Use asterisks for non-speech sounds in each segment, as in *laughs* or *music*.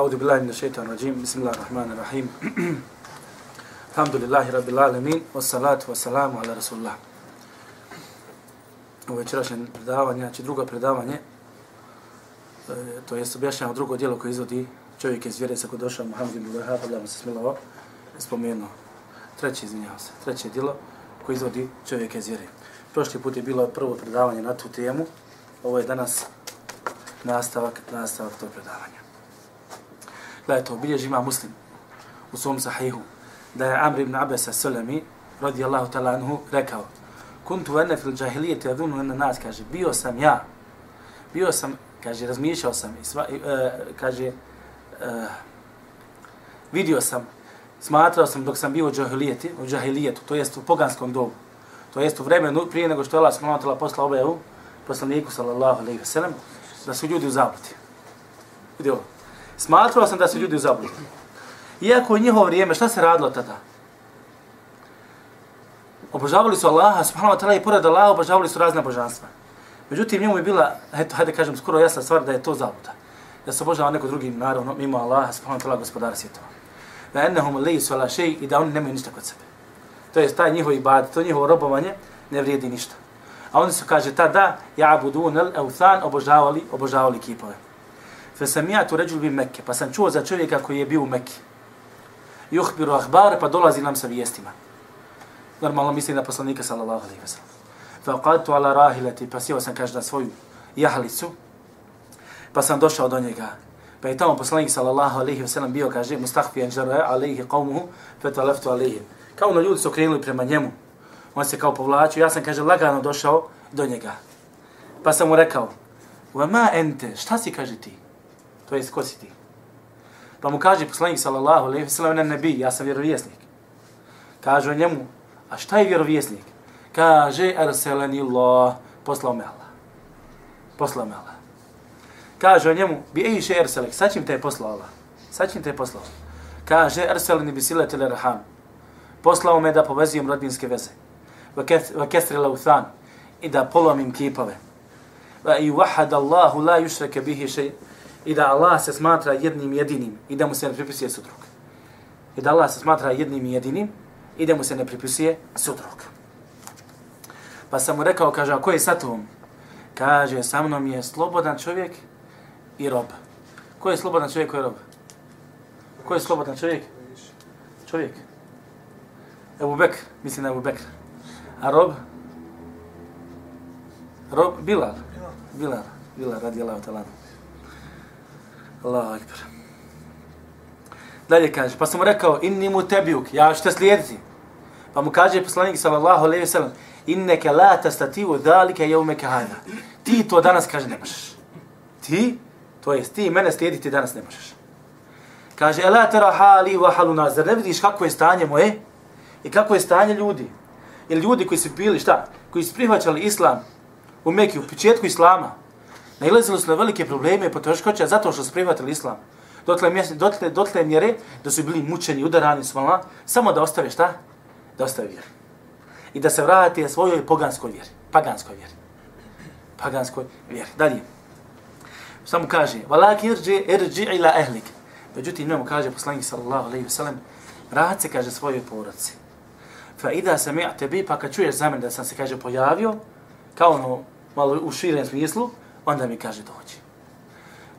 أعوذ بالله من الشيطان الرجيم بسم الله الرحمن الرحيم الحمد لله رب العالمين والصلاة والسلام على رسول الله u večerašnjem predavanju, znači drugo predavanje, e, to jest objašnjamo drugo dijelo koje izvodi čovjek iz vjere sa kod došao Muhammed ibn Wahab, da mu se smilovao, spomenuo. Treće, izvinjavam se, treće dijelo koje izvodi čovjek iz vjere. Prošli put je bilo prvo predavanje na tu temu, ovo je danas nastavak, nastavak tog predavanja. Gledajte, obilježi ima muslim u svom sahihu da je Amr ibn Abasa Sulemi radijallahu ta'ala anhu rekao kuntu ene fil džahilijeti adunu ene nas, kaže, bio sam ja, bio sam, kaže, razmišljao sam, i sva, e, kaže, e, vidio sam, smatrao sam dok sam bio u džahilijeti, u džahilijetu, to jest u poganskom dobu, to jest u vremenu prije nego što je Allah s.a. posla objavu, poslaniku sallallahu alaihi wa sallam, da su ljudi u zabluti. Vidi ovo. Smatrao sam da su ljudi u. Iako u njihovo vrijeme, šta se radilo tada? Obožavali su Allaha, subhanahu wa ta'ala, i pored Allaha obožavali su razne božanstva. Međutim, njemu je bila, eto, hajde kažem, skoro jasna stvar da je to zabluda. Da se obožava neko drugim, naravno, mimo Allaha, subhanahu wa ta'ala, gospodara svjetova. Da ennehum lejisu ala šeji i da oni nemaju ništa kod sebe. To je taj njihov ibad, to njihovo robovanje ne vrijedi ništa. A oni su, kaže, tada, ja budun el euthan, obožavali, obožavali kipove. Fe sam ja tu ređul bi Mekke, pa sam čuo za čovjeka koji je bio u Mekke. Juhbiru ahbar, pa dolazi nam sa vijestima. Normalno mislim na poslanika, sallallahu alaihi wa sallam. Fa qadtu ala rahilati, pa sjeo sam, kaže, na svoju jahalicu, pa sam došao do njega. Pa je tamo poslanik, sallallahu alaihi wa sallam, bio, kaže, mustahfijan žarve, alaihi qavmuhu, fe taleftu alaihi. Kao ono ljudi su okrenuli prema njemu, on se kao povlačio, ja sam, kaže, lagano došao do njega. Pa sam mu rekao, Wa ma ente, šta si, kaže ti? To jest, ko si ti? Pa mu kaže poslanik, sallallahu alejhi ve sellem nebi, ja sam vjerovjesnik. Kaže o njemu, a šta je vjerovjesnik? Kaže, arselani Allah, poslao me Allah. Poslao me Allah. Kaže o njemu, bi ej še erselek, sa čim te je poslao Allah? Sa čim te je poslao? Kaže, arselani bi sile tele raham. Poslao me da povezujem rodinske veze wa kesri lauthan i da polomim kipove. Wa i Allahu la yushraka bihi shay i da Allah se smatra jednim jedinim i da mu se ne pripisuje sudrug. I da Allah se smatra jednim jedinim i da mu se ne pripisuje sudrug. Pa sam mu rekao, kaže, a ko je sa tom? Kaže, sa mnom je slobodan čovjek i rob. Ko je slobodan čovjek, ko je rob? Ko je slobodan čovjek? Čovjek. Ebu Bekr, mislim na Ebu Bekr. A rob? Rob, Bilal. Bilal, Bilal, radi Allah. Allahu akbar. Dalje kaže, pa sam mu rekao, inni mu tebiuk, ja ću te slijediti. Pa mu kaže poslanik sallallahu alaihi sallam, inneke la tastatiu zalika jeumeke hada. Ti to danas, kaže, ne možeš. Ti, to jest ti mene slijediti danas ne možeš. Kaže, ela tera hali wa halu nazar, ne vidiš kako je stanje moje i kako je stanje ljudi ili ljudi koji su bili, šta, koji su prihvaćali islam u Mekiju, u početku islama, nailazili su na velike probleme i poteškoće zato što su prihvatili islam. Dotle, mjese, dotle, dotle mjere da su bili mučeni, udarani su samo da ostave šta? Da ostave vjeru. I da se vrati na svojoj poganskoj vjeri. Paganskoj vjeri. Paganskoj vjeri. Dalje. Samo kaže, valaki irđi, irđi ila ehlik. Međutim, njemu kaže poslanik sallallahu alaihi wa sallam, vrat se, kaže, svojoj porodci fa ida sami'te bi pa kad čuješ za mene da sam se kaže pojavio kao ono malo u širem smislu onda mi kaže dođi.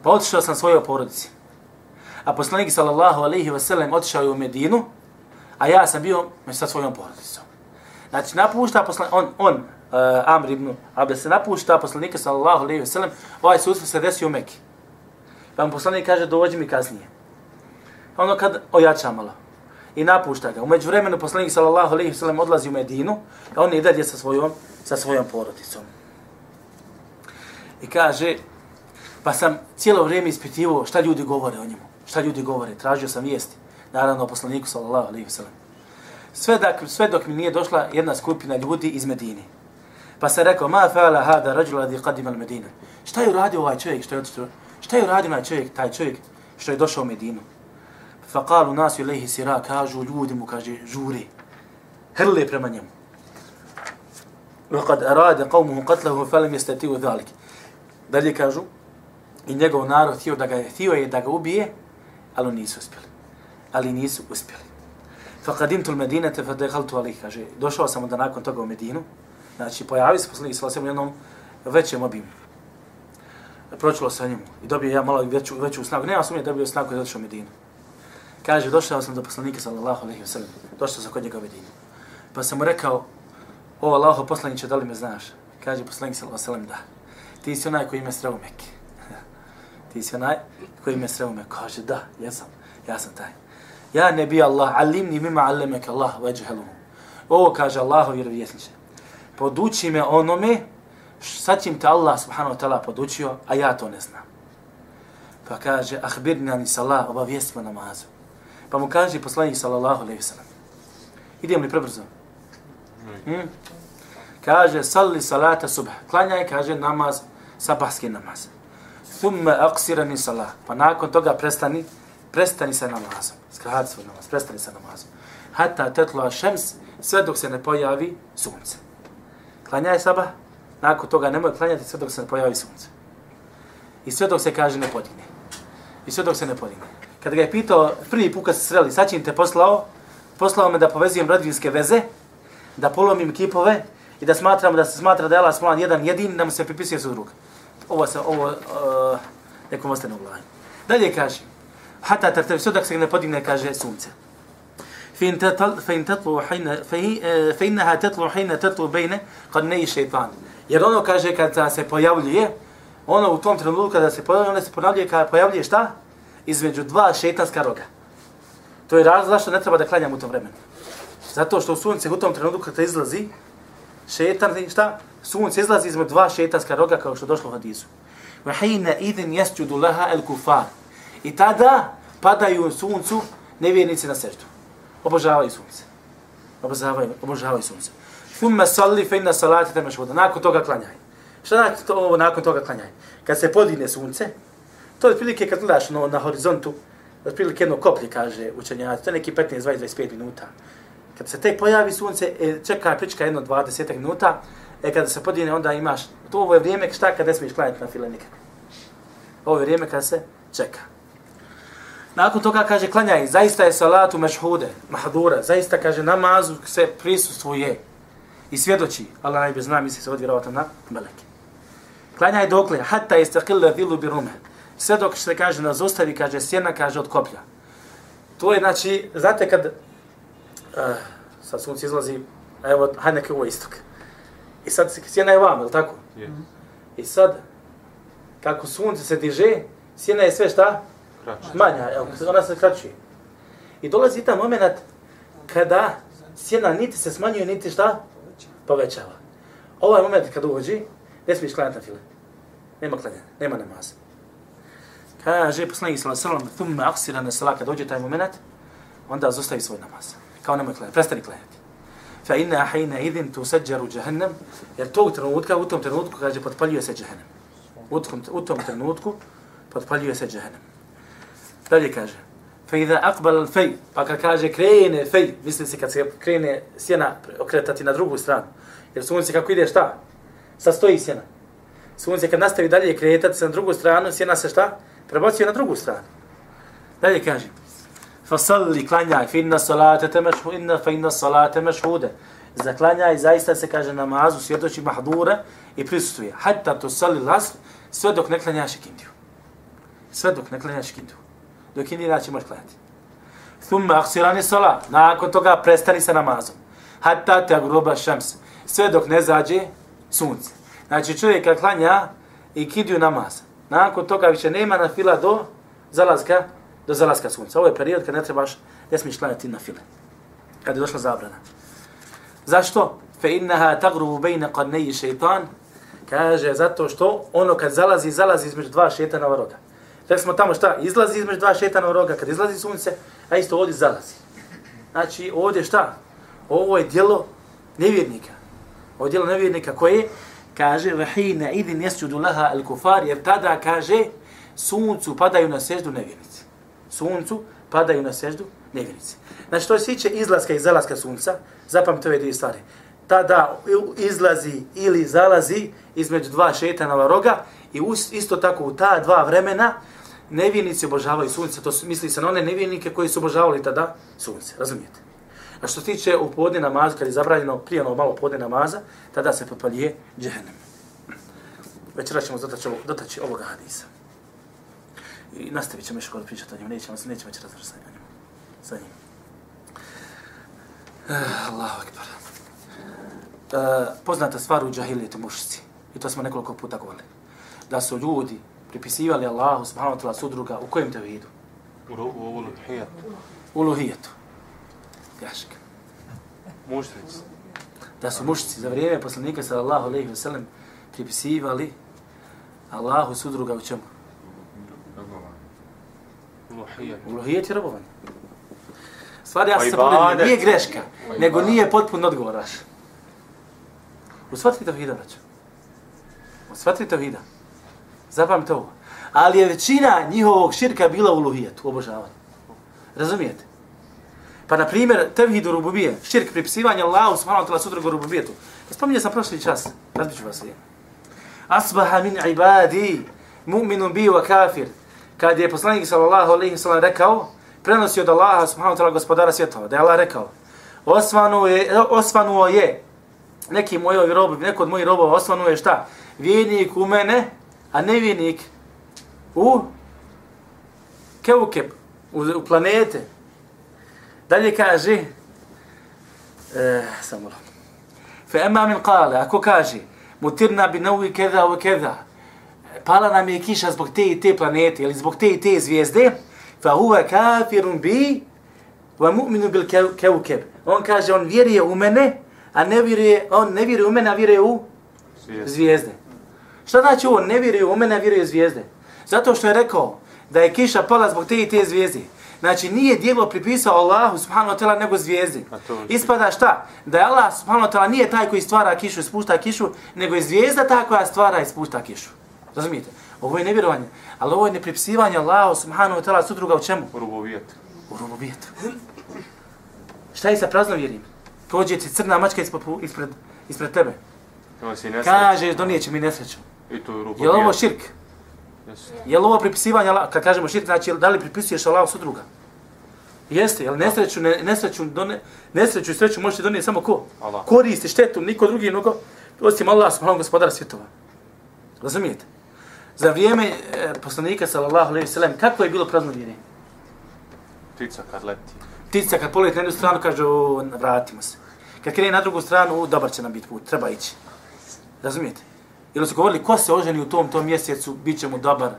Pa otišao sam svojoj porodici. A poslanik sallallahu alejhi ve sellem otišao u Medinu a ja sam bio sa svojom porodicom. Znači napušta poslanik on on uh, Amr ibn Abde se napušta poslanika sallallahu alejhi ve sellem ovaj susret se desio u Mekki. Pa mu poslanik kaže dođi mi kasnije. Ono kad ojača malo i napušta ga. Umeđu vremenu poslanik sallallahu alejhi ve sellem odlazi u Medinu, a on je dalje sa svojom sa svojom porodicom. I kaže pa sam cijelo vrijeme ispitivao šta ljudi govore o njemu. Šta ljudi govore, tražio sam vijesti. Naravno o poslaniku sallallahu alejhi ve sellem. Sve dok, sve dok mi nije došla jedna skupina ljudi iz Medine. Pa sam rekao, ma fa'ala hada rajul radi qadima al Medine. Šta je uradio ovaj čovjek što je otišao? Šta je uradio ovaj čovjek, taj čovjek što je došao u Medinu? Fa qalu nasu ilaihi sira, kažu ljudi mu, kaže, žuri. Hrle prema njemu. وقد أراد قومه qatlahu, فلم يستطيعوا ذلك. Dalje kažu, i njegov narod htio da ga, htio je da ga ubije, ali nisu uspjeli. Ali nisu uspjeli. Faqadimtu al-Madinata fa dakhaltu alayhi kaže došao sam onda nakon toga u Medinu. Znači pojavio se poslanik sallallahu alejhi jednom većem obimu. Pročilo sa njemu i dobio ja malo veću veću snagu. Nema sumnje dobio snagu da došao u Medinu. Kaže došao sam do poslanika sallallahu alejhi ve sellem. Došao sam kod njega u Medinu. Pa sam mu rekao o Allahu poslanice da li me znaš? Kaže poslanik sallallahu alejhi ve sellem da ti si onaj koji me sreo u Mekke *laughs* ti si onaj koji me sreo u Mekke kaže da jesam ja sam taj Ja ne bi Allah, alimni mima alimek Allah, veđheluhu. Ovo kaže Allahu vjerovjesniče. Poduči me onome, sad čim te Allah subhanahu wa ta'ala podučio, a ja to ne znam. Pa kaže, ahbirni ani salah, obavijesti me namazu. Pa mu kaže poslanik sallallahu alaihi sallam. Idem li prebrzo? Hmm? Kaže, salli salata subha. Klanjaj, kaže, namaz, sabahski namaz. Thumma aksirani salah. Pa nakon toga prestani, prestani sa namazom. Skrati svoj namaz, prestani sa namazom. Hatta tetla šems, sve dok se ne pojavi sunce. Klanjaj sabah, nakon toga nemoj klanjati sve dok se ne pojavi sunce. I sve dok se kaže ne podigne. I sve dok se ne podigne. Kad ga je pitao, prvi put kad se sreli, sad te poslao, poslao me da povezujem rodinske veze, da polomim kipove i da smatram da se smatra da je Allah smolan jedan jedin, da mu se pripisuje su druga. Ovo se, ovo, uh, nekom ostane u glavi. Dalje kaže, hata tartavi sve dok se ne podigne kaže sunce. Fin tatal fin tatlu hina eh, fa innaha tatlu hina tatlu bayna qarnay jer ono kaže kad se pojavljuje ono u tom trenutku kada se pojavljuje ono se pojavljuje kada pojavljuje šta? Između dva šejtanska roga. To je razlog zašto ne treba da klanjamo u tom vremenu. Zato što sunce u tom trenutku kada izlazi šejtan šta sunce izlazi između dva šejtanska roga kao što došlo u hadisu Vahina idin yasjudu laha al-kufar I tada padaju suncu nevjernici na seždu. Obožavaju sunce. Obožavaju, obožavaju sunce. Thumma salli fe inna salati temaš voda. Nakon toga klanjaj. Šta znači to ovo nakon toga klanjaj? Kad se podigne sunce, to je prilike kad gledaš no, na horizontu, otprilike jedno koplje, kaže učenjaci, to je neki 15, 20, 25 minuta. Kad se tek pojavi sunce, e, čeka prička jedno 20 minuta, e kada se podine onda imaš, to ovo je vrijeme šta kad ne smiješ klanjati na file nikako. Ovo je vrijeme kad se čeka. Nakon toga kaže klanjaj, zaista je salatu mešhude, mahdura, zaista kaže namazu se prisustvuje i svjedoči, Allah najbolje zna, misli se od vjerovata na meleke. Klanjaj dokle, hatta je zilu vilu bi rume. Sve dok se kaže nas zostavi, kaže sjena, kaže od koplja. To je znači, znate kad, uh, sad sunce izlazi, evo, hajde neke ovo istok. I sad sjena je vam, je li tako? Yeah. I sad, kako sunce se diže, sjena je sve šta? Kraće. Manja, evo, ona se kraćuje. I dolazi ta moment kada sjena niti se smanjuje, niti šta? Povećava. Ovaj moment kad uvođi, ne smiješ klanjati na file. Nema klanjanja, nema namaza. Kaže poslanik sallallahu alejhi ve sellem, "Thumma aksira na salat." Kad dođe taj moment, onda zostavi svoj namaz. Kao nemoj klanjati, prestani klanjati. Fa inna hayna idin tusajjaru jahannam. Jer tog trenutka, u tom trenutku kaže potpaljuje se džehennem. U tom, u tom trenutku potpaljuje se džehennem. Dalje kaže. Fa iza aqbala al-fay, pa kad kaže krene fej, misli se kad se krene sjena okretati na drugu stranu. Jer sunce kako ide šta? Sa stoji sjena. Sunce kad nastavi dalje kretati se na drugu stranu, sjena se šta? Prebacuje na drugu stranu. Dalje kaže. Fasalli, klanjaj, fa inna salate temešhu, inna fa inna salate mešhude. Zaklanjaj, zaista se kaže namazu, svjedoči mahdura i prisustuje. Hatta to sali lasr, sve dok ne klanjaš ikindiju. Sve dok ne klanjaš ikindiju dok je ninači možeš klanjati. Thumma aksirani sala, nakon toga prestani sa namazom. Hatta te agruba šams, sve dok ne zađe sunce. Znači čovjek kad klanja i kidiju namaz, nakon toga više nema na fila do zalaska, do zalaska sunca. Ovo je period kad ne trebaš, ne smiješ klanjati na file. Kad je došla zabrana. Zašto? Fe innaha tagrubu bejne qarneji šeitan, kaže zato što ono kad zalazi, zalazi između dva šetana roga. Rekli smo tamo šta? Izlazi između dva šetana roga kad izlazi sunce, a isto ovdje zalazi. Znači ovdje šta? Ovo je dijelo nevjernika. Ovo je dijelo nevjernika koje kaže vahina idin jesjudu laha al kufar jer tada kaže suncu padaju na seždu nevjernici. Suncu padaju na seždu nevjernici. Znači to se tiče izlaska i zalaska sunca. Zapamte ove dvije stvari. Tada izlazi ili zalazi između dva šetanova roga i isto tako u ta dva vremena nevjernici obožavaju sunce, to su, misli se na one nevjernike koji su obožavali tada sunce, razumijete? A što se tiče u podne namaza, kad je zabranjeno prijeno malo podne namaza, tada se popalije džehennem. Večera ćemo dotaći, dotaći ovoga hadisa. I nastavit ćemo još kod pričati o njemu, nećemo, nećemo već razvrši sa njim. Sa njim. Uh, Allahu akbar. Uh, poznata stvar u džahilijetu mušici. I to smo nekoliko puta govorili. Da su ljudi pripisivali Allahu subhanahu wa ta'ala sudruga u kojem te vidu? U uluhijetu. U uluhijetu. Jaška. Muštrici. Da su mušici za vrijeme poslanika sallallahu alejhi ve sellem pripisivali Allahu sudruga u čemu? Uluhijet. Je robovanje. Stvari, ja Pa sam se pomenuo, nije greška, nego nije potpuno odgovoraš. U sva tri tevhida, braću. U sva tri tevhida. Zapamite ovo. Ali je većina njihovog širka bila u uluhijetu, u obožavanju. Razumijete? Pa, na primjer, tevhidu rububije, širk pripisivanja Allahu subhanahu wa ta'ala sudrugu rububijetu. Spominje sam prošli čas, razbit ću vas je. Asbaha min ibadi, mu'minun bi wa kafir. Kad je poslanik sallallahu alejhi ve sellem rekao, prenosi od Allaha subhanahu wa ta'ala gospodara svjetova, da je Allah rekao, osvanuo je, osvanuo je neki moj rob, neko od mojih robova osvanuo je šta? Vjernik u mene, a ne vjernik u keukeb, u, u planete. Dalje kaže, e, samo fa amma ema min qala, ako kaže, mutirna bi nawi keda wa keda, pala nam je kiša zbog te i te planete, ili zbog te i te zvijezde, fa huwa kafirun bi, wa mu'minu bil keukeb. On kaže, on vjeruje u mene, a ne vjeruje, on ne vjeruje u mene, a vjeruje u zvijezde. Šta znači ovo, ne vjeruje u mene, a vjeruje u zvijezde? Zato što je rekao da je kiša pala zbog te i te zvijezde. Znači nije dijelo pripisao Allahu subhanahu wa ta'ala nego zvijezdi. Ispada šta? Da je Allah subhanahu wa ta'ala nije taj koji stvara kišu i spušta kišu, nego je zvijezda ta koja stvara i spušta kišu. Razumijete? Ovo je nevjerovanje. Ali ovo je nepripisivanje Allahu subhanahu wa ta'ala sudruga u čemu? U rubovijetu. U rububijetu. Šta je sa praznovjerim? Prođe ti crna mačka ispred, ispred, ispred tebe. Nesreć. Kažeš, donijet će mi nesreću. I to je Je rubovijet. li ovo širk? Jeste. Je li ovo pripisivanje, kad kažemo širk, znači da li pripisuješ Allahu sudruga? Jeste, jel nesreću, ne, nesreću, done, nesreću i sreću možete donijeti samo ko? Allah. Koristi štetu, niko drugi, nego osim Allah, subhanahu gospodara svjetova. Razumijete? Za vrijeme e, poslanika, sallallahu alaihi sallam, kako je bilo praznovjenje? Ptica kad leti. Ptica kad poleti na jednu stranu, kaže, "O, vratimo se. Kad krene na drugu stranu, "O, dobar će nam biti put, treba ići. Razumijete? Ili su govorili, ko se oženi u tom, tom mjesecu, bit će mu dobar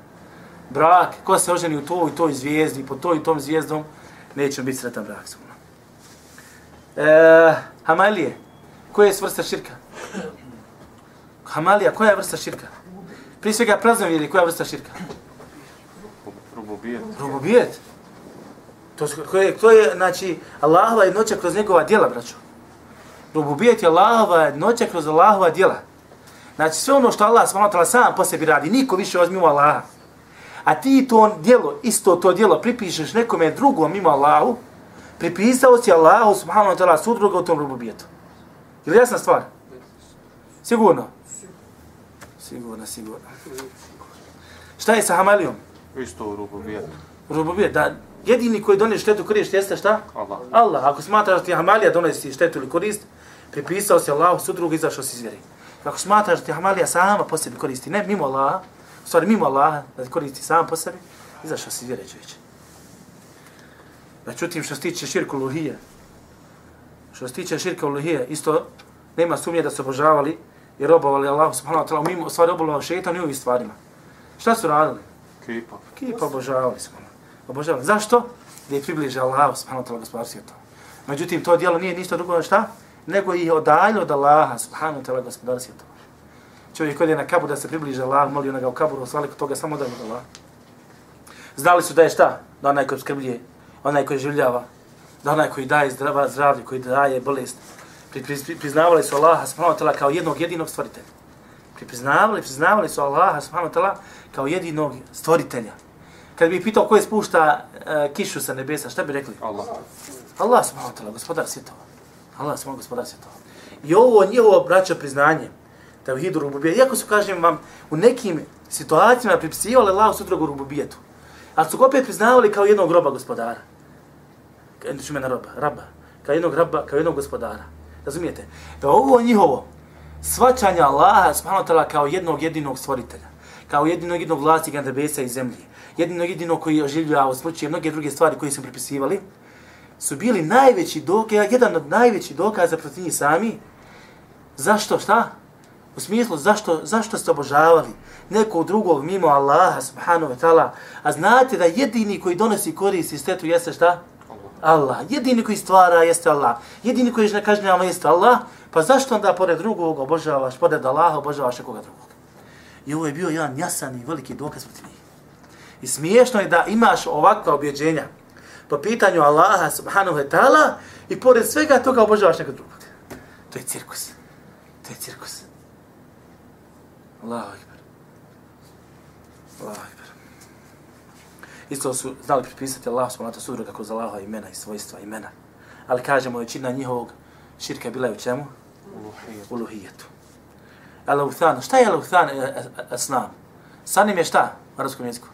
brak, ko se oženi u toj i toj zvijezdi, po toj i tom zvijezdom, neće biti sretan brak. E, Hamalije, koja je vrsta širka? Hamalija, koja je vrsta širka? Prije svega praznovjeri, koja je vrsta širka? Rubovijet. Rububijet. To, su, koje, to je, znači, Allahova jednoća kroz njegova djela, braćo. Rububijet je Allahova jednoća kroz Allahova djela. Znači, sve ono što Allah subhanahu sam po sebi radi, niko više vas mimo Allaha. A ti to djelo, isto to djelo, pripišeš nekome drugom mimo Allahu, pripisao si Allahu subhanahu wa ta'ala sudruga u tom rububijetu. Je li jasna stvar? Sigurno? Sigurno, sigurno. Šta je sa Hamalijom? Isto u rubovijetu. Rububijet, da jedini koji donije štetu korist jeste šta? Allah. Allah. Ako smatraš da ti Hamalija donosi štetu ili korist, pripisao si Allahu sudrugu i izašao si iz vjeri. Ako smatraš da ti Hamalija sama po sebi koristi, ne mimo Allaha, u stvari mimo Allaha, da ti koristi sam po sebi, izašao si iz vjere, čovječe. Međutim, što se tiče širku luhije, što se tiče širka luhije, isto nema sumnje da su obožavali i robovali Allahu subhanahu wa ta'ala, mimo, stvari obožavali šeitan i u ovih stvarima. Šta su radili? Kipa. Kipa obožavali smo. Obožavali. Zašto? Da je približe Allah, subhanahu wa ta'ala, gospodar svijeta. Međutim, to djelo nije ništa drugo šta? Nego ih odaljilo od Allaha, subhanahu wa ta'ala, gospodar svijeta. Čovjek koji je na kabur da se približe Allah, molio na ga u kaburu, osvali kod toga samo da od Allah. Znali su da je šta? Da onaj koji skrbljuje, onaj koji življava, da onaj koji daje zdrava zdravlje, koji daje bolest. Pri, pri, pri, priznavali su Allaha, subhanahu wa ta'ala, kao jednog jedinog stvoritelja. Priznavali, priznavali su Allaha, subhanahu wa ta'ala, kao jedinog stvoritelja. Kad bi pitao ko je spušta uh, kišu sa nebesa, šta bi rekli? Allah. Allah subhanahu wa ta'ala, gospodar svjetova. Allah subhanahu gospodar svjetova. I ovo njihovo braćo priznanje, tevhidu rububije, iako su, kažem vam, u nekim situacijama pripisivali Allah sudrugu rububijetu. Ali su ga opet priznavali kao jednog roba gospodara. Znači mene roba, raba. Kao jednog raba, kao jednog gospodara. Razumijete? Da ovo njihovo svačanje Allaha subhanahu wa ta'ala kao jednog jedinog stvoritelja. Kao jedinog jedinog vlasnika nebesa i zemlje. Jedinog jedinog koji je oživljava u i mnoge druge stvari koje su pripisivali. Su bili najveći dokaz, jedan od najvećih dokaza protiv njih sami. Zašto? Šta? U smislu, zašto, zašto ste obožavali nekog drugog mimo Allaha subhanahu wa ta'ala, a znate da jedini koji donosi korist i stetu jeste šta? Allah. Jedini koji stvara jeste Allah. Jedini koji ne kažnjava jeste Allah. Pa zašto onda pored drugog obožavaš, pored Allaha obožavaš nekoga drugog? I ovo je bio jedan jasan i veliki dokaz protiv njih. I smiješno je da imaš ovakva objeđenja po pitanju Allaha subhanahu wa ta'ala i pored svega toga obožavaš nekog drugog. To je cirkus. To je cirkus. Allahu akbar. Allahu akbar. Isto su znali pripisati Allah subhanahu wa ta'ala kako za imena i svojstva imena. Ali kažemo, većina njihovog širka bila je u čemu? Uluhijetu. Uluhijetu. Al-Uthan. Šta je Al-Uthan e, e, asnam? Sanim je šta u arabskom jeziku?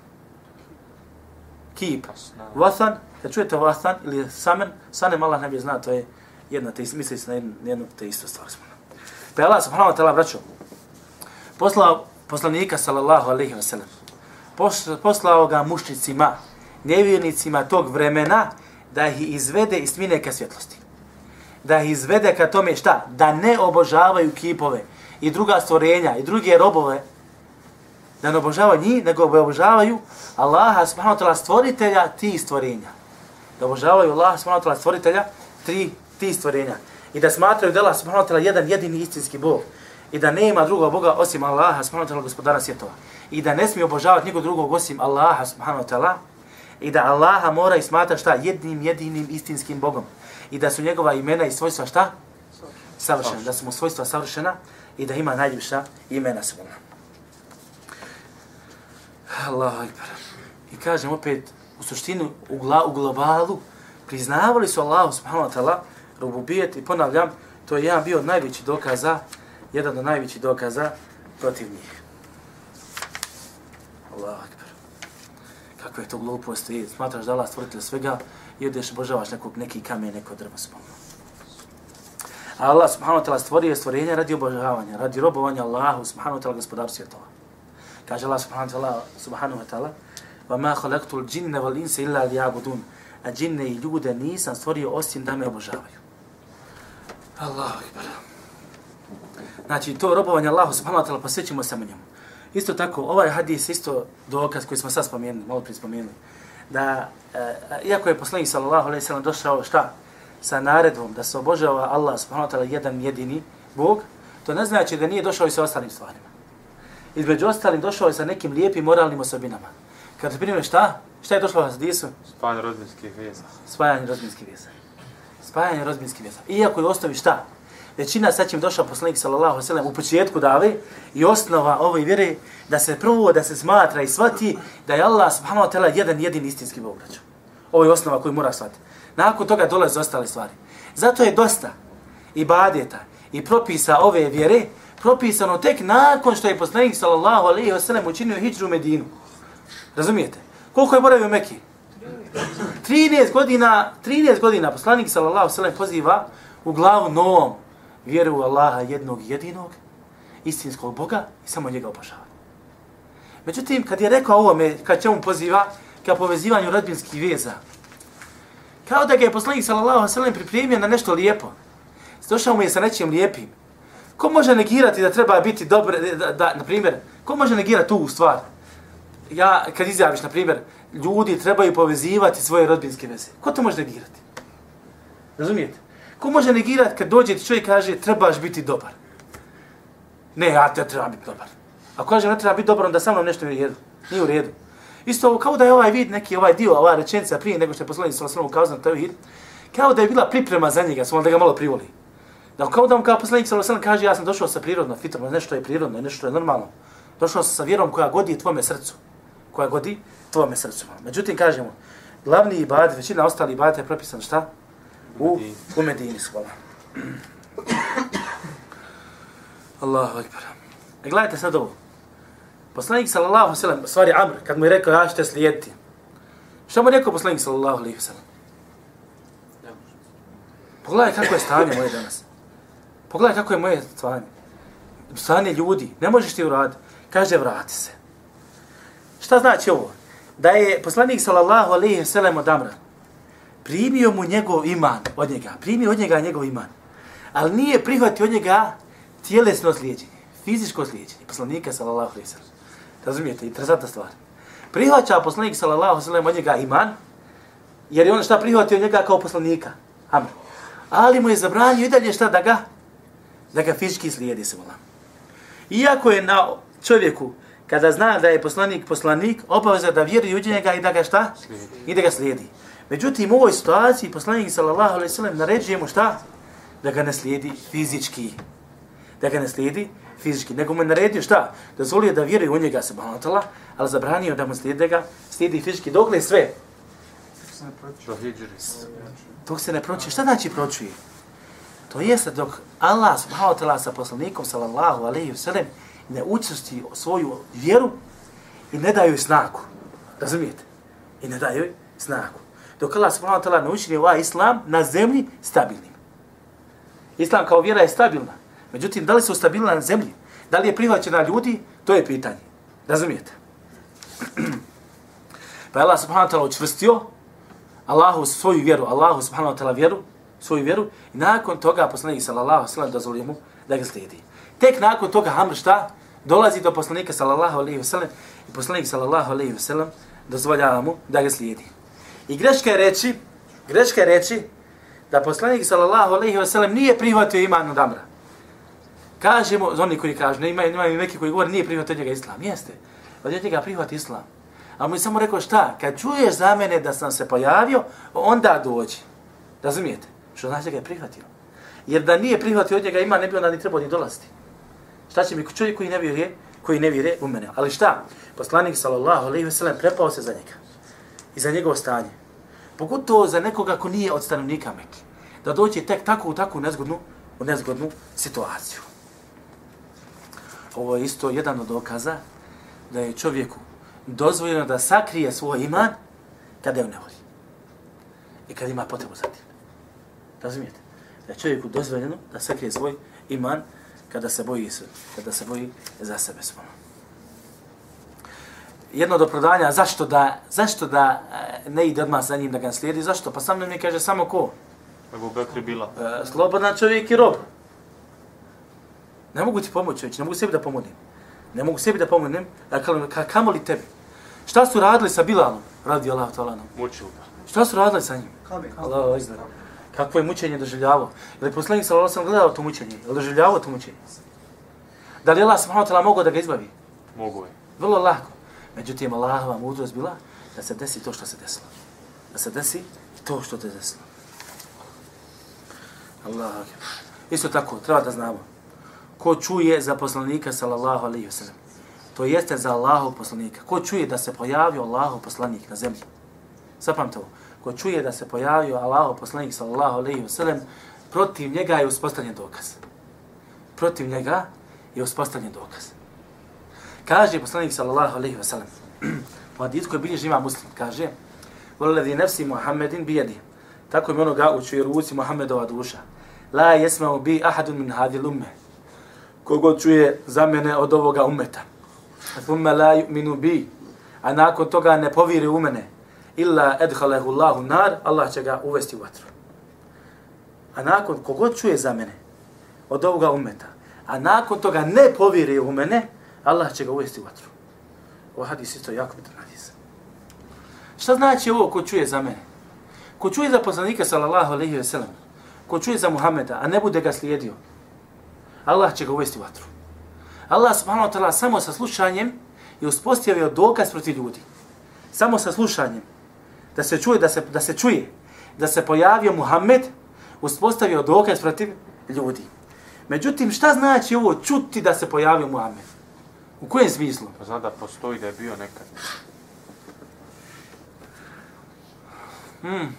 Kip. Vathan, kad čujete vathan ili samen, sanem Allah ne bi zna, to je jedna te, misli se na jednu, jednu te istu stvar. Pa je Allah subhanahu wa ta'ala braćo, poslao poslanika sallallahu alaihi wa sallam, poslao ga mušnicima, nevjernicima tog vremena, da ih izvede iz tmine ka svjetlosti. Da ih izvede ka tome šta? Da ne obožavaju kipove i druga stvorenja i druge robove, da ne obožavaju njih, nego obožavaju Allaha subhanahu wa ta'ala stvoritelja tih stvorenja. Da obožavaju Allaha subhanahu wa ta'ala stvoritelja tri, tih stvorenja. I da smatraju da je subhanahu wa ta'ala jedan jedini istinski Bog. I da nema drugog Boga osim Allaha subhanahu wa ta'ala gospodara svjetova. I da ne smije obožavati nikog drugog osim Allaha subhanahu wa ta'ala. I da Allaha mora i smatra šta? Jednim jedinim istinskim Bogom. I da su njegova imena i svojstva šta? Savršena. Da su mu svojstva savršena i da ima najljepša imena subhanahu. Allahu akbar. I kažem opet, u suštinu, u, gla, u globalu, priznavali su Allahu subhanahu wa ta'ala rububijet i ponavljam, to je jedan bio od najvećih dokaza, jedan od najvećih dokaza protiv njih. Allahu akbar. Kako je to glupost i smatraš da Allah stvoritelj svega i odeš obožavaš nekog, neki kamen, neko drvo spomno. A Allah subhanahu wa ta'ala stvorio stvorenja radi obožavanja, radi robovanja Allahu subhanahu wa ta'ala gospodaru svjetova. Kaže Allah subhanahu wa ta'ala, subhanahu wa ta'ala, وَمَا خَلَقْتُ الْجِنَّ وَالْإِنْسَ إِلَّا لِيَعْبُدُونَ A džinne i ljude nisam stvorio osim da me obožavaju. Allahu akbar. Znači, to robovanje Allahu subhanahu wa ta'ala posvećimo samo njemu. Isto tako, ovaj hadis isto dokaz koji smo sad spomenuli, malo prije spomenuli, da, e, iako je poslanik sallallahu alaihi sallam došao šta? Sa naredbom da se obožava Allah subhanahu wa ta'ala jedan jedini Bog, to ne znači da nije došao i sa ostalim stvarima. Između ostalim došao je sa nekim lijepim moralnim osobinama. Kad primjer šta? Šta je došlo u hadisu? Spanje rodbinskih veza. Spajanje rodbinskih veza. Spajanje rodbinskih veza. Iako je ostavi šta? Većina sa čim došao poslanik sallallahu alejhi ve sellem u početku dave i osnova ove vjere da se prvo da se smatra i svati da je Allah subhanahu wa ta'ala jedan jedini istinski Bog braćo. Ovo je osnova koju mora shvatiti. Nakon toga dolaze ostale stvari. Zato je dosta ibadeta i propisa ove vjere propisano tek nakon što je poslanik sallallahu alejhi ve sellem učinio hidžru u Medinu. Razumijete? Koliko je boravio u Mekki? 13 godina, 13 godina poslanik sallallahu alejhi ve sellem poziva u glavu novom vjeru u Allaha jednog jedinog, istinskog Boga i samo njega obožava. Međutim, kad je rekao ovome, kad će mu poziva, ka povezivanju rodbinskih veza, kao da ga je poslanik sallallahu alejhi ve sellem pripremio na nešto lijepo. Došao mu je sa nečim lijepim. Ko može negirati da treba biti dobro, da, da, na primjer, ko može negirati tu stvar? Ja, kad izjaviš, na primjer, ljudi trebaju povezivati svoje rodbinske veze. Ko to može negirati? Razumijete? Ko može negirati kad dođe ti čovjek kaže trebaš biti dobar? Ne, ja te treba biti dobar. Ako kaže ne treba biti dobar, onda sa mnom nešto nije u redu. Nije u redu. Isto kao da je ovaj vid, neki ovaj dio, ova rečenica prije nego što je poslanik sa osnovu ukazao na tevhid, kao da je bila priprema za njega, samo da ga malo privoli. Da kao da mu kao poslanik sa osnovu kaže ja sam došao sa prirodno, fitrom, nešto je prirodno, nešto je normalno. Došao sam sa vjerom koja godi tvome srcu. Koja godi tvome srcu. Međutim, kažemo, glavni ibadet, većina ostali ibadet je propisan šta? U, Medini. u Medini, hvala. Allahu akbar. E gledajte sad ovo. Poslanik sallallahu alejhi ve sellem, stvari Amr, kad mu je rekao ja ću te slijediti. Šta mu je rekao poslanik sallallahu alaihi wa sallam? Pogledaj kako je stanje moje danas. Pogledaj kako je moje stanje. Stanje ljudi. Ne možeš ti uraditi. Kaže, vrati se. Šta znači ovo? Da je poslanik sallallahu alaihi wa sallam od Amra primio mu njegov iman od njega. Primio od njega njegov iman. Ali nije prihvatio od njega tjelesno slijedjenje. Fizičko slijedjenje. Poslanika sallallahu alaihi sallam. Razumijete? Interesantna stvar. Prihvaća poslanik sallallahu alaihi sallam od njega iman. Jer je on šta prihvatio od njega kao poslanika. Amra ali mu je zabranio i dalje šta da ga, da ga fizički slijedi se vola. Iako je na čovjeku, kada zna da je poslanik poslanik, obaveza da vjeruje u njega i da ga šta? I da ga slijedi. Međutim, u ovoj situaciji poslanik sallallahu alaihi sallam naređuje mu šta? Da ga ne slijedi fizički. Da ga ne slijedi fizički. Nego mu je naredio šta? Da zvolio da vjeruje u njega se balatala, ali zabranio da mu slijedi, da ga slijedi fizički. Dokle sve? dok se ne pročuje. Šta znači pročuje? To jeste dok Allah subhanahu wa ta'ala sa poslanikom sallallahu alaihi sallam ne učesti svoju vjeru i ne daju snagu. Razumijete? I ne daju snagu. Dok Allah subhanahu wa ta'ala ne učini ovaj islam na zemlji stabilnim. Islam kao vjera je stabilna. Međutim, da li su stabilna na zemlji? Da li je prihvaćena ljudi? To je pitanje. Razumijete? *clears throat* pa Allah subhanahu wa ta'ala učvrstio Allahu svoju vjeru, Allahu subhanahu wa ta'ala vjeru, svoju vjeru i nakon toga poslanik sallallahu alejhi ve sellem dozvolio mu da ga slijedi. Tek nakon toga Amr šta? Dolazi do poslanika sallallahu alejhi ve sellem i poslanik sallallahu alejhi ve sellem dozvoljava mu da ga slijedi. I greška je reći, greška je reći da poslanik sallallahu alejhi ve sellem nije prihvatio iman od Amra. Kažemo, oni koji kažu, ne ima, ima neki koji govore, nije prihvatio njega islam. Jeste. Od njega prihvati islam. A mu je samo rekao šta, kad čuješ za mene da sam se pojavio, onda dođi. Razumijete? Što znači da ga je prihvatio. Jer da nije prihvatio od njega ima, ne bi onda ni trebao ni dolaziti. Šta će mi čovjek koji ne vjeruje, koji ne vjeruje u mene. Ali šta? Poslanik sallallahu alejhi ve sellem prepao se za njega. I za njegovo stanje. Pogotovo za nekoga ko nije od stanovnika Mekke. Da dođe tek tako u takvu nezgodnu, u nezgodnu situaciju. Ovo je isto jedan od dokaza da je čovjeku dozvoljeno da sakrije svoj iman kada je u nevolji. I kada ima potrebu za tim. Razumijete? Da je čovjeku dozvoljeno da sakrije svoj iman kada se boji kada se boji za sebe svojom. Jedno od opravdanja, zašto da, zašto da e, ne ide odmah za njim da ga slijedi, zašto? Pa sam mi kaže samo ko? Ebu Bekri bila. E, slobodan čovjek i rob. Ne mogu ti pomoći ne mogu sebi da pomodim. Ne mogu sebi da pomognem, a ka, kamo li tebi? Šta su radili sa Bilalom? Radi Allah ta'ala nam. Mučili ga. Šta su radili sa njim? Allah izdara. Kakvo je mučenje doživljavao? Je li poslanik sa Allah sam gledao to mučenje? Je li doživljavao to mučenje? Da li Allah subhanahu ta'ala mogao da ga izbavi? Mogu je. Vrlo lako. Međutim, Allahova mudrost bila da se desi to što se desilo. Da se desi to što te desilo. Allah. Isto tako, treba da znamo. Ko čuje za poslanika sallallahu alaihi wa sallam? To jeste za Allahov poslanika. Ko čuje da se pojavio Allahov poslanik na zemlji? Zapamte ovo. Ko čuje da se pojavio Allahov poslanik sallallahu alaihi wa sallam, protiv njega je uspostavljen dokaz. Protiv njega je uspostavljen dokaz. Kaže poslanik sallallahu alejhi ve sellem. u hadisu koji bilježi ima muslim, kaže, "Wallazi nafsi Muhammedin bi yadihi." tako mi onoga u čijoj ruci Muhammedova duša. La jesmeo bi ahadun min hadil umme. Kogod čuje za mene od ovoga umeta. Thumma la yu'minu bi. A nakon toga ne povire u mene. Illa edhalehu Allahu nar, Allah će ga uvesti u vatru. A nakon kogod čuje za mene od ovoga umeta, a nakon toga ne povire u mene, Allah će ga uvesti u vatru. Ovo hadis isto jako bitan hadis. Šta znači ovo ko čuje za mene? Ko čuje za poslanika sallallahu alaihi ve sellem, ko čuje za Muhameda, a ne bude ga slijedio, Allah će ga uvesti u vatru. Allah subhanahu wa ta'ala samo sa slušanjem je uspostavio dokaz protiv ljudi. Samo sa slušanjem. Da se čuje, da se, da se čuje, da se pojavio Muhammed, uspostavio dokaz protiv ljudi. Međutim, šta znači ovo čuti da se pojavio Muhammed? U kojem smislu? Pa zna da postoji da je bio nekad. Hmm.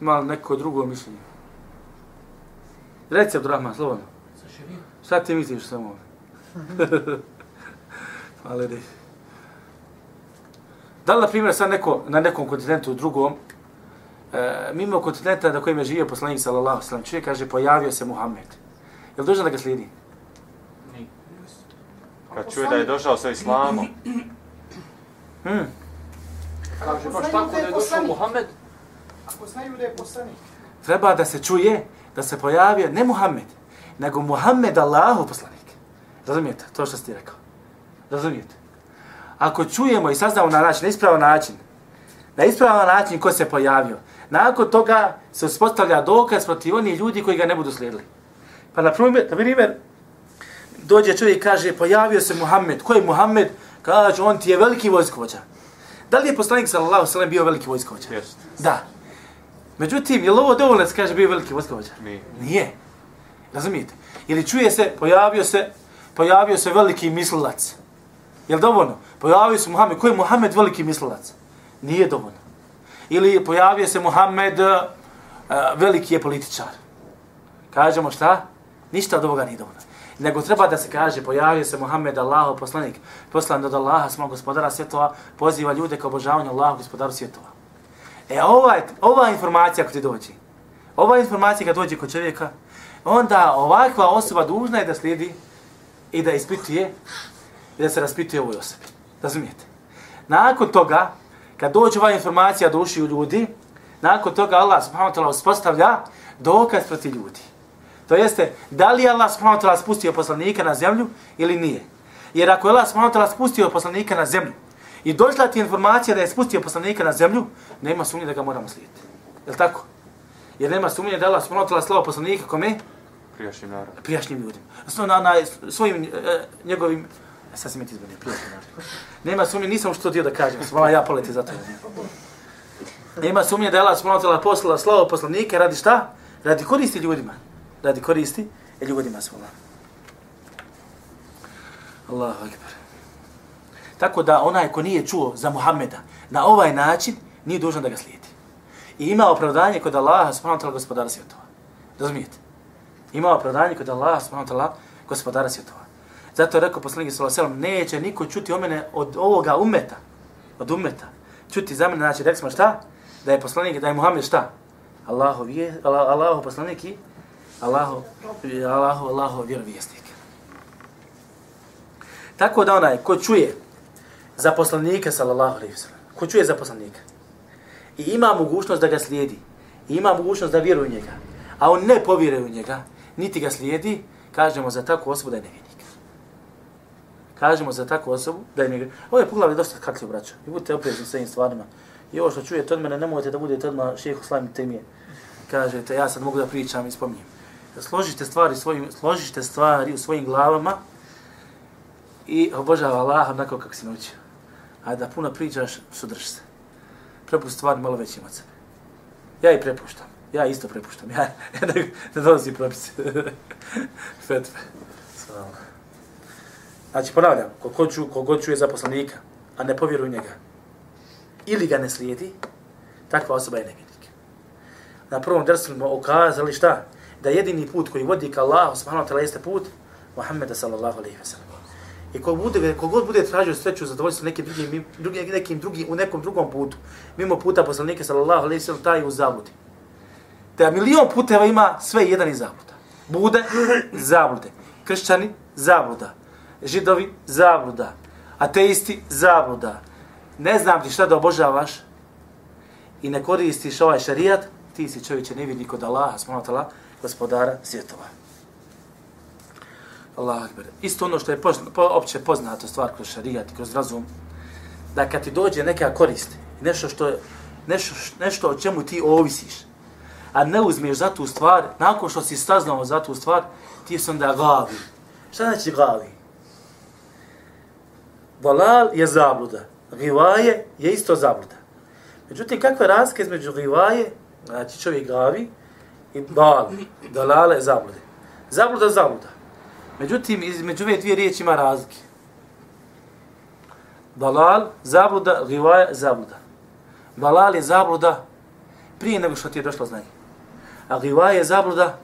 Ima neko drugo mišljenje? Reci, Abdurrahman, slobodno. Šta ti misliš samo? *laughs* Hvala di. Da li, na primjer, sad neko, na nekom kontinentu drugom, e, mimo kontinenta na kojem je živio poslanik sallallahu sallam, čovjek kaže, pojavio se Muhammed. Je li dužan da ga slijedi? Kad čuje da je došao sa islamom, Hmm. Kaže baš tako da je došao Muhammed. Ako znaju da je poslanik. Treba da se čuje da se pojavio ne Muhammed, nego Muhammed Allahu poslanik. Razumijete? To što ste rekao. Razumijete? Ako čujemo i saznamo na način, na ispravan način, na ispravan način ko se pojavio, nakon toga se uspostavlja dokaz protiv onih ljudi koji ga ne budu slijedili. Pa na primjer, na primjer, dođe čovjek kaže, pojavio se Muhammed. Ko je Muhammed? Kaže, on ti je veliki vojskovođa. Da li je poslanik sallallahu sallam bio veliki vojskovođa? jest. Da. Međutim, je li ovo dovoljno da se kaže bio veliki vojskovođa? Nije. Nije. Razumijete? Ili čuje se, pojavio se, pojavio se veliki mislilac. Je li dovoljno? Pojavio se Muhammed. Ko je Muhammed veliki mislilac? Nije dovoljno. Ili pojavio se Muhammed uh, veliki je političar. Kažemo šta? Ništa od ovoga nije dovoljno. Nego treba da se kaže, pojavio se Muhammed, Allaho poslanik, poslan od Allaha, smo gospodara svjetova, poziva ljude ka obožavanju Allaha, gospodaru svjetova. E, ova, ova informacija ako ti dođe, ova informacija kad dođe kod čovjeka, onda ovakva osoba dužna je da slijedi i da ispituje i da se raspituje ovoj osobi. Razumijete? Nakon toga, kad dođe ova informacija do ušiju ljudi, nakon toga Allah subhanahu wa ta'ala uspostavlja dokaz protiv ljudi. To jeste, da li je Allah subhanahu wa spustio poslanika na zemlju ili nije. Jer ako je Allah subhanahu wa spustio poslanika na zemlju i došla ti informacija da je spustio poslanika na zemlju, nema sumnje da ga moramo slijediti. Je li tako? Jer nema sumnje da je Allah subhanahu wa poslanika kome? Prijašnji narod. prijašnjim ljudima. Odnosno na, na svojim e, njegovim e, sad se mi ti izbunio, prijašnjim ljudima. Nema sumnje, nisam što htio da kažem, svala ja poleti za to. Nema sumnje da je Allah subhanahu wa poslala slavo poslanike radi šta? Radi koristi ljudima. Radi koristi e, ljudima svala. Allahu akbar. Tako da onaj ko nije čuo za Muhammeda na ovaj način, nije dužan da ga slijedi. I ima opravdanje kod Allaha subhanahu wa ta'ala gospodara svjetova. Razumijete? Ima opravdanje kod Allaha subhanahu wa ta'ala gospodara svjetova. Zato je rekao poslanik sallallahu alejhi ve sellem neće niko čuti o mene od ovoga umeta, od umeta. Čuti za mene, znači rekli smo šta? Da je poslanik, da je Muhammed šta? Allahu je Allahov Allahu poslanik i Allahu, Allahu, Allahu vjerovjesnik. Tako da onaj ko čuje za poslanika sallallahu alejhi ve sellem, ko čuje za poslanika i ima mogućnost da ga slijedi, i ima mogućnost da vjeruje u njega, a on ne povjeruje u njega, niti ga slijedi, kažemo za takvu osobu da je nevjernik. Kažemo za takvu osobu da je nevjernik. Ovo je poglavlje dosta kakli braćo. I budite oprezni s ovim stvarima. I ovo što čujete od mene, nemojte da budete odmah šehu slavim temije. Kažete, ja sad mogu da pričam i spominjem. Složite stvari, svojim, složite stvari u svojim glavama i obožava Allah onako kako si naučio. A da puno pričaš, sudrž se. Prepusti stvari malo većim od sebe. Ja i prepuštam. Ja isto prepuštam. Ja, *laughs* ne, ne donosim propise. *laughs* Fetve. Svala. Znači, ponavljam, kogod, ču, kogod čuje zaposlenika, a ne povjeruje u njega, ili ga ne slijedi, takva osoba je nevjernik. Na prvom drsu smo ukazali šta? Da jedini put koji vodi ka Allahu subhanahu wa ta'ala jeste put Muhammeda sallallahu alejhi ve sellem. I ko bude, ko god bude tražio sreću zadovoljstvo nekim drugim, drugim, nekim drugim, u nekom drugom putu, mimo puta poslanika sallallahu alejhi ve sellem, taj je u zabludi. Da milion puteva ima sve jedan iz zabluda. Bude zablude. Kršćani zabluda. Židovi zabluda. Ateisti zabluda. Ne znam ti šta da obožavaš i ne koristiš ovaj šarijat, ti si čovječe nevidnik od Allaha, smonotala, gospodara svjetova. Allah akbar. Isto ono što je pozna, po, opće poznato stvar kroz šarijat i kroz razum, da kad ti dođe neka korist, nešto što nešto, nešto o čemu ti ovisiš, a ne uzmeš za tu stvar, nakon što si saznao za tu stvar, ti se onda gavi. Šta znači gavi? Dalal je zabluda. Rivaje je isto zabluda. Međutim, kakva je razlika između rivaje, znači čovjek gavi, i dal, dalale zablude. Zabluda, zabluda. Međutim, između ove dvije riječi ima razlike. Dalal, zabluda, rivaja, zabluda. Dalal je zabluda prije nego što ti je došlo znanje. A rivaja je zabluda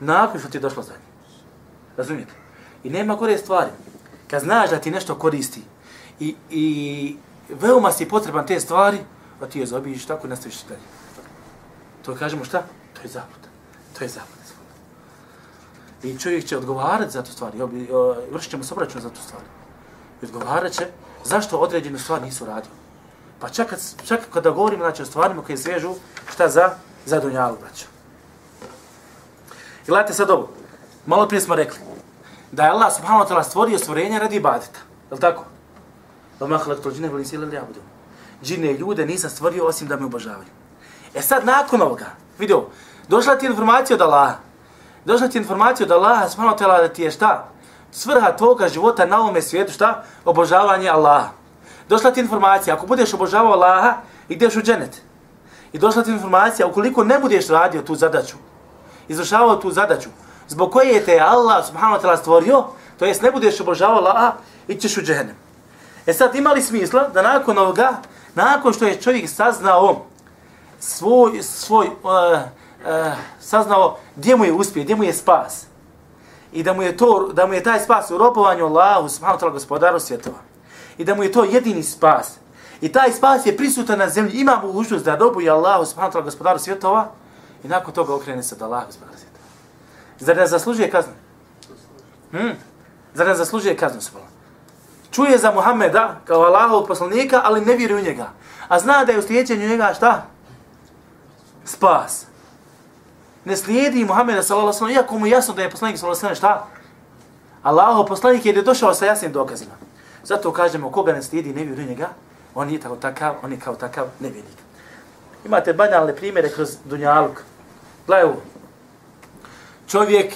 nakon što ti je došlo znanje. Razumijete? I nema gore stvari. Kad znaš da ti nešto koristi i, i veoma si potreban te stvari, a ti je zaobiđiš tako i nastaviš dalje. To kažemo šta? To je zabluda. To je zaput. I čovjek će odgovarati za tu stvar. I vršit ćemo se obračun za tu stvar. I odgovarat će zašto određenu stvar nisu radio. Pa čak, kad, čak kada govorimo znači, o stvarima koje svežu, šta za? Za dunjalu, braću. I gledajte sad ovo. Malo prije smo rekli da je Allah subhanahu wa ta'ala stvorio stvorenje radi ibadeta. Je li tako? Da ma halak džine voli sile li abudu. Džine ljude nisam stvorio osim da me obožavaju. E sad nakon ovoga, vidio, došla ti informacija od Allaha. Došla ti informacija od Allaha subhanahu tela da ti je šta? Svrha tvoga života na ovome svijetu šta? Obožavanje Allaha. Došla ti informacija, ako budeš obožavao Allaha, ideš u dženet. I došla ti informacija, ukoliko ne budeš radio tu zadaću, izvršavao tu zadaću, zbog koje je te Allah subhanahu wa ta'ala stvorio, to jest ne budeš obožavao Allaha, ićeš u dženet. E sad, ima li smisla da nakon ovoga, nakon što je čovjek saznao svoj, svoj uh, Eh, uh, saznao gdje mu je uspjeh, gdje mu je spas, i da mu je, to, da mu je taj spas u robovanju Allahu subhanahu wa ta'ala gospodaru svjetova, i da mu je to jedini spas, i taj spas je prisutan na zemlji, ima mogućnost da robuje Allahu subhanahu wa ta'ala gospodaru svjetova, i nakon toga okrene se od Allahu gospodaru svjetova. Zar ne zaslužuje kaznu? Hmm? Zar ne zaslužuje kaznu subhanahu čuje za Muhammeda kao Allahov poslanika, ali ne vjeruje u njega. A zna da je u slijedjenju njega šta? Spas. Ne slijedi Muhammeda sallallahu alejhi iako mu je jasno da je poslanik sallallahu alejhi šta? Allahov poslanik je došao sa jasnim dokazima. Zato kažemo koga ne slijedi ne vjeruje njega, on je tako takav, on je kao takav nevjernik. Imate banalne primjere kroz Dunjaluk. Gledaj Čovjek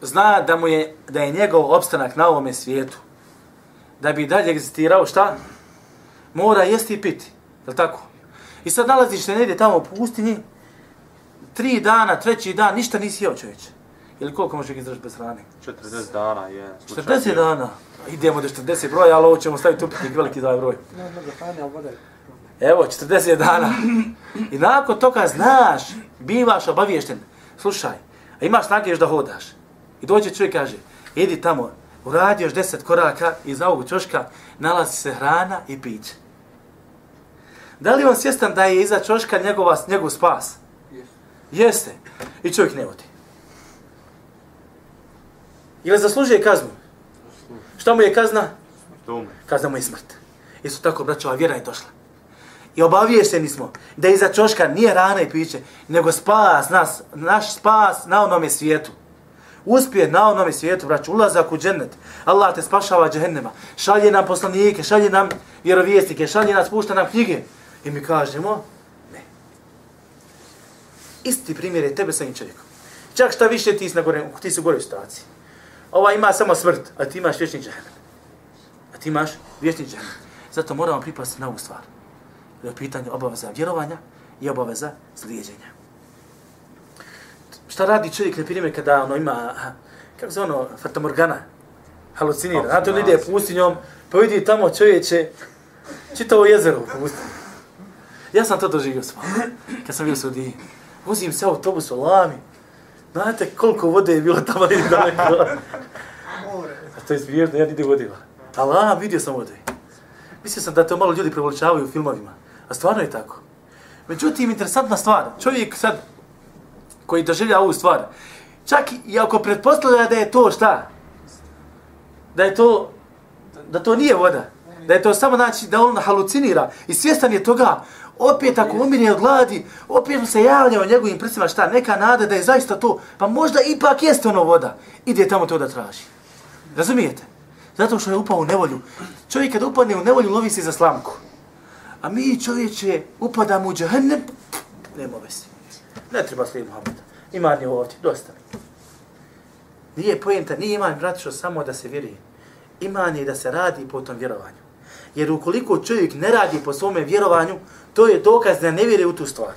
zna da mu je da je njegov opstanak na ovome svijetu da bi dalje egzistirao, šta? Mora jesti i piti. Je tako? I sad nalaziš se negdje tamo u pustinji, tri dana, treći dan, ništa nisi jeo čovječe. Ili koliko može izdržati bez hrane? 40 dana je. 40 dana? Idemo do 40 broja, ali ovo ćemo staviti upitnik, veliki daj broj. Evo, 40 dana. I nakon toga znaš, bivaš obaviješten. Slušaj, a imaš snage još da hodaš. I dođe čovjek kaže, idi tamo, uradi još deset koraka iz ovog čoška, nalazi se hrana i piće. Da li on svjestan da je iza čoška njegova, njegov spas? Jeste. I čovjek ne odi. Ili zaslužuje kaznu? Šta mu je kazna? Kazna mu je smrt. Isto tako, braćova, vjera je došla. I obaviješteni smo da iza čoška nije rana i piće, nego spas, nas, naš spas na onome svijetu uspije na onome svijetu, braću, ulazak u džennet. Allah te spašava džehennema. Šalje nam poslanike, šalje nam vjerovijestike, šalje nas, pušta nam knjige. I mi kažemo. Isti primjer je tebe sa njim čovjekom. Čak šta više ti si, na gore, ti si u gore situaciji. Ova ima samo smrt, a ti imaš vječni džehennem. A ti imaš vječni džehennem. Zato moramo pripasti na ovu stvar. Da je pitanje obaveza vjerovanja i obaveza slijedženja šta radi čovjek, na primjer, kada ono ima, kako se ono, fatamorgana, halucinira. Znate, on ide pustinjom, pa vidi tamo čovječe, čitavo jezero po pustinju. Ja sam to doživio s kad sam bio u Sudiji. Vozim se autobus u Lami. Znate koliko vode je bilo tamo ili daleko. A to je zviježno, ja nide vodila. Allah, vidio sam vode. Mislio sam da to malo ljudi prevoličavaju u filmovima. A stvarno je tako. Međutim, interesantna stvar. Čovjek sad, koji doživlja ovu stvar. Čak i ako pretpostavlja da je to šta? Da je to, da to nije voda. Da je to samo znači da on halucinira i svjestan je toga, opet ako umire od gladi, opet se javlja o njegovim prsima šta, neka nada da je zaista to, pa možda ipak jeste ono voda. Ide tamo to da traži. Razumijete? Zato što je upao u nevolju. Čovjek kad upadne u nevolju, lovi se za slamku. A mi čovječe upadamo u džahennem, nema vesti. Ne treba slijed Muhammeda. Iman je ovdje, dosta. Nije pojenta, nije iman, bratišo, samo da se vjeruje. Iman je da se radi po tom vjerovanju. Jer ukoliko čovjek ne radi po svome vjerovanju, to je dokaz da ne vjeruje u tu stvar.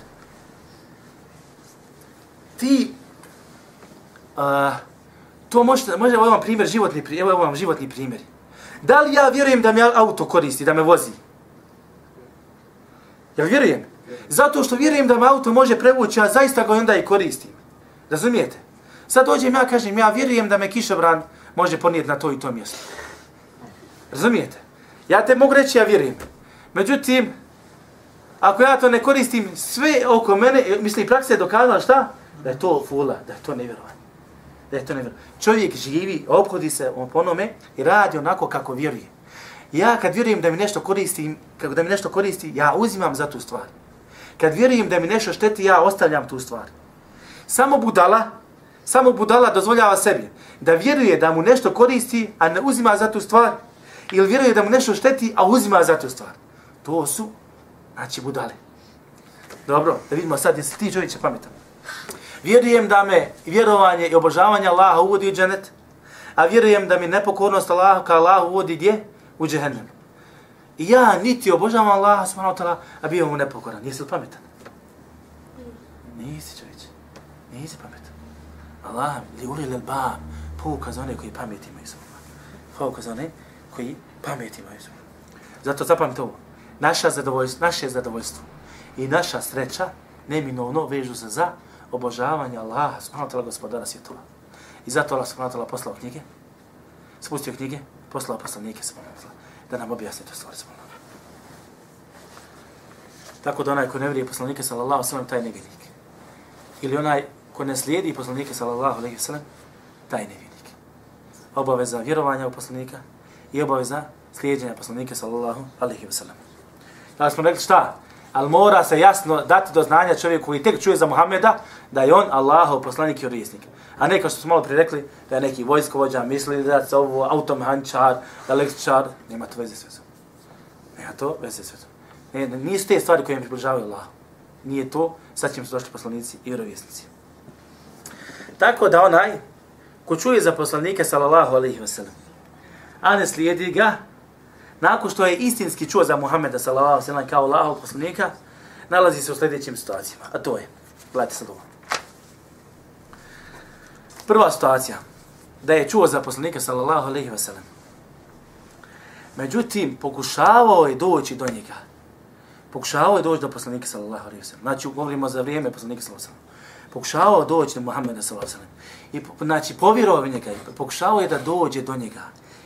Ti, a, to možete, može ovo vam primjer, životni, evo vam životni primjer. Da li ja vjerujem da mi auto koristi, da me vozi? Ja vjerujem. Zato što vjerujem da me auto može prevući, a zaista ga onda i koristim. Razumijete? Sad dođem ja kažem, ja vjerujem da me kišobran može ponijeti na to i to mjesto. Razumijete? Ja te mogu reći, ja vjerujem. Međutim, ako ja to ne koristim, sve oko mene, e, misli, praksa je dokazala šta? Da je to fula, da je to nevjerovanje. Da je to nevjerovanje. Čovjek živi, obhodi se on ponome i radi onako kako vjeruje. Ja kad vjerujem da mi nešto koristi, kako da mi nešto koristi, ja uzimam za tu stvar. Kad vjerujem da mi nešto šteti, ja ostavljam tu stvar. Samo budala, samo budala dozvoljava sebi da vjeruje da mu nešto koristi, a ne uzima za tu stvar, ili vjeruje da mu nešto šteti, a uzima za tu stvar. To su, znači, budale. Dobro, da vidimo sad, jesi ti čovječe pametan. Vjerujem da me vjerovanje i obožavanje Allaha uvodi u dženet, a vjerujem da mi nepokornost Allaha ka Allaha uvodi gdje? U džehennem. I ja niti obožavam Allaha subhanahu wa ta'ala, a bio mu nepokoran. Jesi li pametan? Nisi čovječe. Nisi pametan. Allah li uli lel ba, pouka za one koji pamet imaju za Allah. Pouka za one koji pamet imaju. Zato zapamte ovo. Naša zadovoljstvo, naše zadovoljstvo i naša sreća neminovno vežu se za obožavanje Allaha, subhanahu wa ta'ala gospodara svjetova. I zato Allah subhanahu wa ta'ala poslao knjige, spustio knjige, poslao poslanike subhanahu wa ta'ala, da nam objasni to stvari subhanahu wa. Tako da onaj ko ne vrije poslanike sallallahu sallam, taj nevjernik. Ili onaj ko ne slijedi poslanike sallallahu alaihi sallam, taj nevjernik. Obaveza vjerovanja u poslanika i obaveza slijedjenja poslanika sallallahu alaihi sallam. Da smo rekli šta? Ali mora se jasno dati do znanja čovjeku koji tek čuje za Muhameda da je on Allahov poslanik i orisnik. A ne kao što smo malo prije rekli da je neki vojskovođa misli da se ovo automehančar, električar, nema to veze s vezom. Nema to veze s vezom. Ne, nisu te stvari koje im približavaju Allah. Nije to, sad ćemo se došli poslanici i vjerovjesnici. Tako da onaj ko čuje za poslanike sallallahu alaihi wa sallam, a ne slijedi ga, nakon što je istinski čuo za Muhammeda sallallahu alejhi sallam kao Allahov poslanika, nalazi se u sljedećim situacijama. A to je, gledajte sad ovo. Prva situacija, da je čuo za poslanika sallallahu alaihi ve sellem. Međutim, pokušavao je doći do njega. Pokušavao je doći do poslanika sallallahu alaihi ve sellem. Znači, govorimo za vrijeme poslanika sallallahu alaihi wa pokušavao doći do Muhammeda sallallahu alejhi ve sellem. I znači povjerovao u njega, pokušavao je da dođe do njega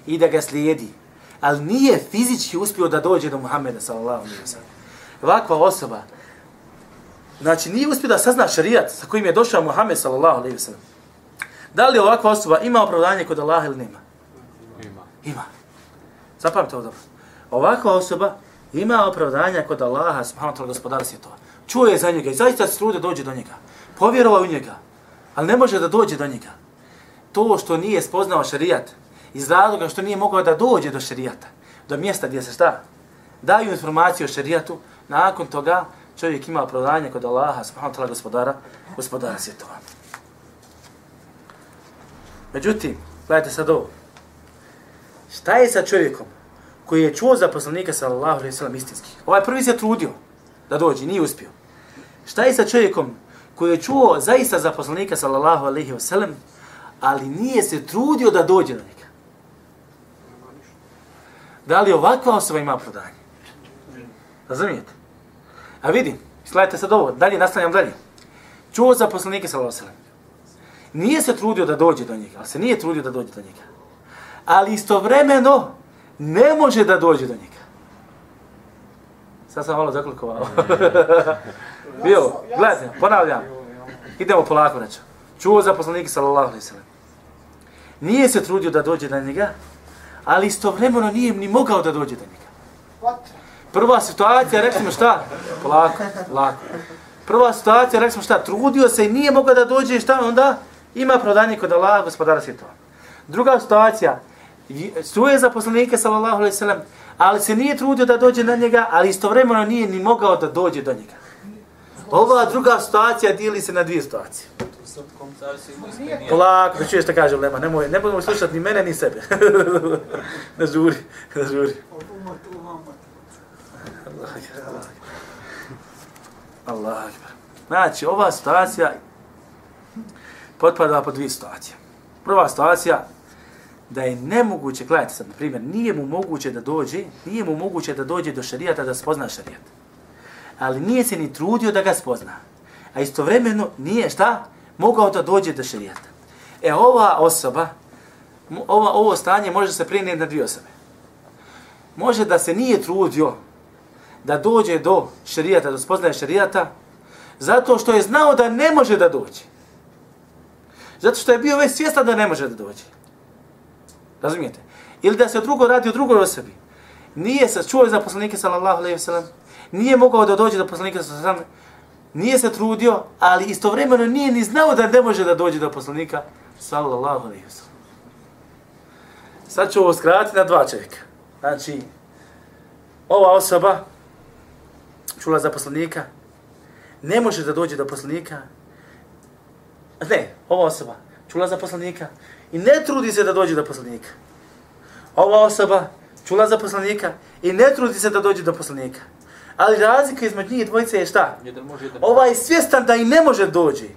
i da ga slijedi. Ali nije fizički uspio da dođe do Muhammeda sallallahu alejhi ve sellem. Ovakva osoba znači nije uspio da sazna šerijat sa kojim je došao Muhammed sallallahu alejhi ve sellem. Da li ovakva osoba ima opravdanje kod Allaha ili nema? Ima. Ima. Zapamte ovo dobro. Ovakva osoba ima opravdanja kod Allaha subhanahu wa ta'ala gospodara svjetova. Čuje za njega i zaista se trude dođe do njega povjerovao u njega, ali ne može da dođe do njega. To što nije spoznao šarijat, iz razloga što nije mogao da dođe do šerijata, do mjesta gdje se šta, daju informaciju o šerijatu, nakon toga čovjek ima prodanje kod Allaha, subhanahu ta'ala gospodara, gospodara svjetova. Međutim, gledajte sad ovo. Šta je sa čovjekom koji je čuo za poslanika sallallahu alaihi sallam istinski? Ovaj prvi se trudio da dođe, nije uspio. Šta je sa čovjekom koji je čuo zaista za poslanika sallallahu alaihi wa sallam, ali nije se trudio da dođe do njega. Da li ovakva osoba ima prodanje? Razumijete? A vidim, sledajte sad ovo, dalje, nastavljam dalje. Čuo za poslanike sallallahu alaihi. Nije se trudio da dođe do njega, ali se nije trudio da dođe do njega. Ali istovremeno ne može da dođe do njega. Sad sam malo zaklikovao. *laughs* Bio, gledajte, ponavljam. Idemo polako, reću. Čuo za poslanike, sallallahu alaihi sallam. Nije se trudio da dođe do njega, ali istovremeno nije ni mogao da dođe do njega. Prva situacija, rekli šta? Polako, polako. Prva situacija, rekli šta? Trudio se i nije mogao da dođe šta onda? Ima prodanje kod Allah, gospodara svjetova. Druga situacija, čuje za poslanike, sallallahu alaihi sallam, ali se nije trudio da dođe do njega, ali istovremeno nije ni mogao da dođe do njega. Ova druga situacija dijeli se na dvije situacije. Polako, da čuješ šta kaže Lema, nemoj, ne budemo slušati ni mene, ni sebe. *laughs* ne žuri, ne žuri. Allah, Znači, ova situacija potpada po dvije situacije. Prva situacija, da je nemoguće, gledajte sad, na primjer, nije mu moguće da dođe, nije mu moguće da dođe do šarijata da spozna šarijata. Ali nije se ni trudio da ga spozna. A istovremeno nije šta? Mogao da dođe do šerijata. E ova osoba, ova, ovo stanje može se prenijeti na dvije osobe. Može da se nije trudio da dođe do šerijata, do spoznaje šerijata, zato što je znao da ne može da dođe. Zato što je bio već svjestan da ne može da dođe. Razumijete? Ili da se drugo radi o drugoj osobi. Nije se čuo za poslanike sallallahu alejhi ve sellem, nije mogao da dođe do poslanika sa sam, nije se trudio, ali istovremeno nije ni znao da ne može da dođe do poslanika sallallahu alejhi wasallam. Sad ću ovo skratiti na dva čovjeka. Znači, ova osoba čula za poslanika, ne može da dođe do poslanika, ne, ova osoba čula za poslanika i ne trudi se da dođe do poslanika. Ova osoba čula za poslanika i ne trudi se da dođe do poslanika. Ali razlika između njih dvojice je šta? Jedan može, jedan Ovaj je svjestan da i ne može dođi.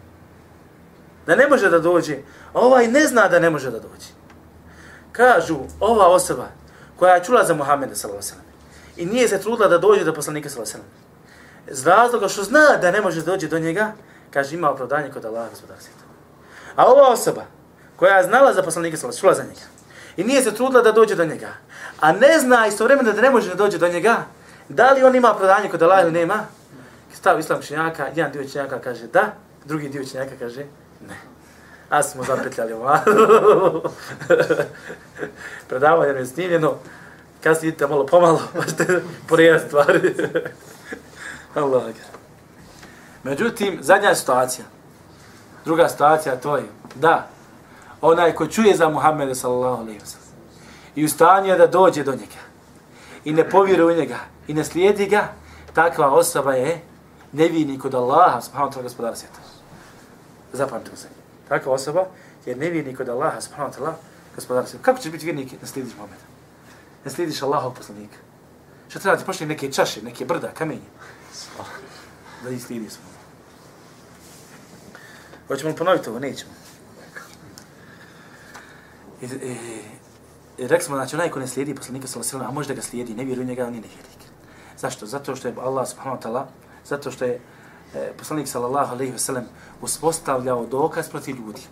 Da ne može da dođe. a Ovaj ne zna da ne može da dođe. Kažu, ova osoba koja je čula za Muhammeda s.a.v. i nije se trudila da dođe do poslanika s.a.v. Z razloga što zna da ne može doći do njega, kaže ima opravdanje kod Allaha gospodara svijeta. A ova osoba koja je znala za poslanika s.a.v. čula za njega i nije se trudila da dođe do njega, a ne zna istovremeno da ne može da dođe do njega, da li on ima opravdanje kod Allaha ili nema? Stav islam činjaka, jedan dio činjaka kaže da, drugi dio činjaka kaže ne. A smo zapetljali ovo. *laughs* Predavanje je snimljeno. Kad idite malo pomalo, *laughs* možete porijeti stvari. *laughs* Allah. Međutim, zadnja situacija. Druga situacija to je da onaj ko čuje za Muhammeda sallallahu alejhi ve sellem i u stanju je da dođe do njega i ne povjeruje u njega i ne slijedi ga, takva osoba je nevinik kod Allaha subhanahu wa ta'ala gospodara svijeta. Zapamtite se. Takva osoba je nevinik kod Allaha subhanahu wa ta'ala gospodara svijeta. Kako ćeš biti vjernik ne slijediš Muhammeda? Ne slijediš Allahov poslanika? Što treba ti pošli neke čaše, neke brda, kamenje? Da ih slijediš Muhammeda. Hoćemo li ponoviti ovo? Nećemo. I, i rekli smo, znači, onaj ko ne slijedi poslanika sallallahu alejhi ve sellem, a može da ga slijedi, ne vjeruje njega, on je nevjernik. Zašto? Zato što je Allah subhanahu wa ta'ala, zato što je e, poslanik sallallahu alejhi ve sellem uspostavljao dokaz protiv ljudi.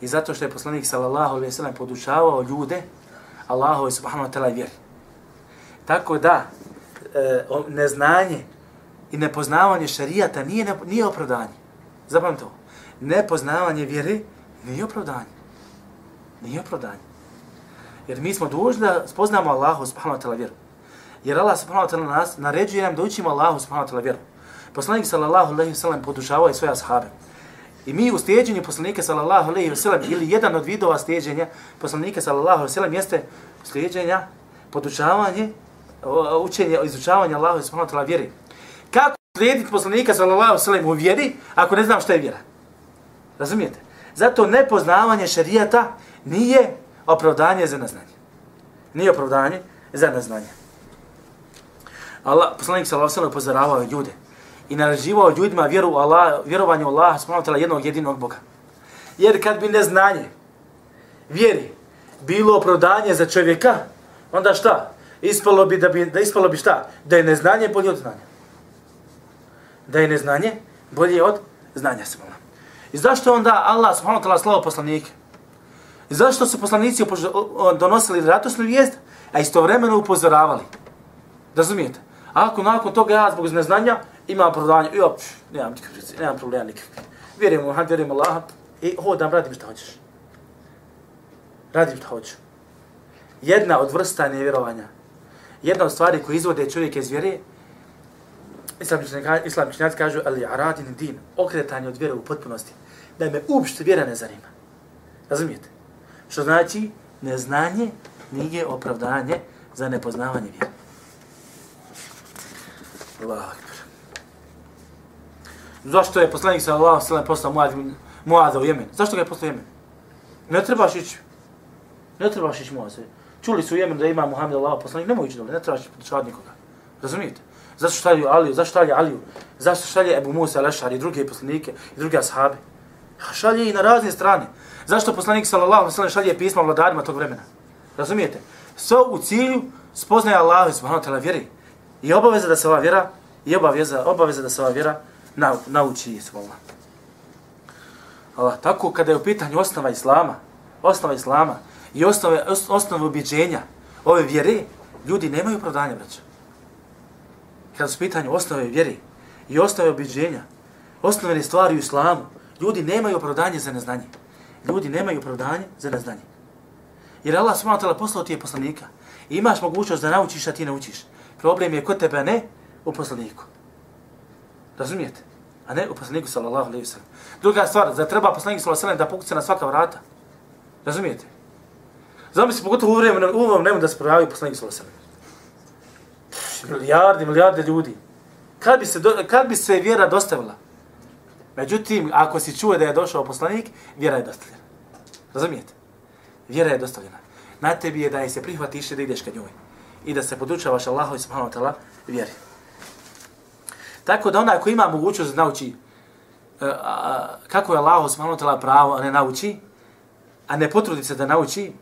I zato što je poslanik sallallahu alejhi ve sellem podučavao ljude Allahu subhanahu wa ta'ala vjeri. Tako da e, neznanje i nepoznavanje šarijata nije, ne, nije opravdanje. Zapamtite to. Nepoznavanje vjere nije opravdanje. Nije opravdanje. Jer mi smo dužni da spoznamo Allahu subhanahu wa ta'ala vjeru. Jer Allah subhanahu wa ta'ala nas naređuje nam da učimo Allahu subhanahu wa ta'ala vjeru. Poslanik sallallahu alejhi ve sellem podučavao i svoje ashabe. I mi u steđenju poslanika sallallahu alejhi ve sellem ili jedan od vidova steđenja poslanika sallallahu alejhi ve sellem jeste steđenja, podučavanje, učenje, izučavanje Allahu subhanahu wa ta'ala vjeri. Kako slijediti poslanika sallallahu alejhi ve sellem u vjeri ako ne znam šta je vjera? Razumijete? Zato nepoznavanje šerijata nije opravdanje za neznanje. Nije opravdanje za neznanje. Allah, poslanik sallallahu alejhi ve upozoravao ljude i naređivao ljudima vjeru u Allah, vjerovanje u Allaha subhanahu wa ta'ala, jednog jedinog Boga. Jer kad bi neznanje vjeri bilo opravdanje za čovjeka, onda šta? Ispalo bi da bi da ispalo bi šta? Da je neznanje bolje od znanja. Da je neznanje bolje od znanja subhanahu. I zašto onda Allah subhanahu wa ta'ala slao poslanike? Zašto su poslanici donosili radosnu vijest, a istovremeno upozoravali? Razumijete? A ako nakon toga ja zbog neznanja imam opravdanje, jo, nemam nikakve, nemam problema nikakve. Vjerujem u Muhammed, vjerujem u Allaha i hodam, radim šta hoćeš. Radim šta hoću. Jedna od vrsta nevjerovanja, jedna od stvari koje izvode čovjeka iz vjere, islamski činjaci islam činjaci kažu, ali aradin din, okretanje od vjere u potpunosti, da me uopšte vjera ne zanima. Razumijete? Što znači, neznanje nije opravdanje za nepoznavanje vjere. Allahu akbar. Zašto je poslanik sa Allahom sallam poslao Muad, Muada u Jemen? Zašto ga je poslao Jemen? Ne trebaš ići. Ne trebaš ići Muad. Čuli su u Jemenu da ima Muhammed Allah poslanik, nemoj ići dole, ne trebaš podučavati nikoga. Razumijete? Zašto šalju Aliju, zašto šalje Aliju, zašto šalje Ebu Musa, Lešar i druge poslanike i druge ashabe? Šalje i na razne strane. Zašto poslanik sallallahu alejhi ve sellem šalje pisma vladarima tog vremena? Razumijete? Sve u cilju spoznaje Allaha subhanahu wa ta'ala vjeri. I obaveza da se ova vjera, i obaveza, obaveza da se ova vjera nau, nauči subhanallah. Allah, tako kada je u pitanju osnova Islama, osnova Islama i osnove, os, osnove objeđenja ove vjere, ljudi nemaju opravdanja, braća. kada su u pitanju osnove vjere i osnove objeđenja, osnovne stvari u islamu, ljudi nemaju opravdanje za neznanje. Ljudi nemaju opravdanje za neznanje. Jer Allah subhanahu wa ta'ala poslao ti je poslanika. I imaš mogućnost da naučiš, šta ti naučiš. Problem je kod tebe, ne u poslaniku. Razumijete? A ne u poslaniku, sallallahu alaihi sallam. Druga stvar, za treba poslanik, sallallahu alaihi sallam, da pokuca na svaka vrata. Razumijete? Zamisli, pogotovo u vremenu, u ovom vremenu da se projavi poslanik, sallallahu alaihi sallam. Milijardi, milijarde ljudi. Kad bi, se do, kad bi se vjera dostavila? Međutim, ako si čuo da je došao poslanik, vjera je dostavljena. Razumijete? Vjera je dostavljena. Na tebi je da je se prihvatiš i da ideš ka njoj. I da se podučavaš Allahu i subhanahu wa ta'ala vjeri. Tako da onaj ko ima mogućnost da nauči uh, kako je Allah subhanahu wa ta'ala pravo, a ne nauči, a ne potrudi se da nauči,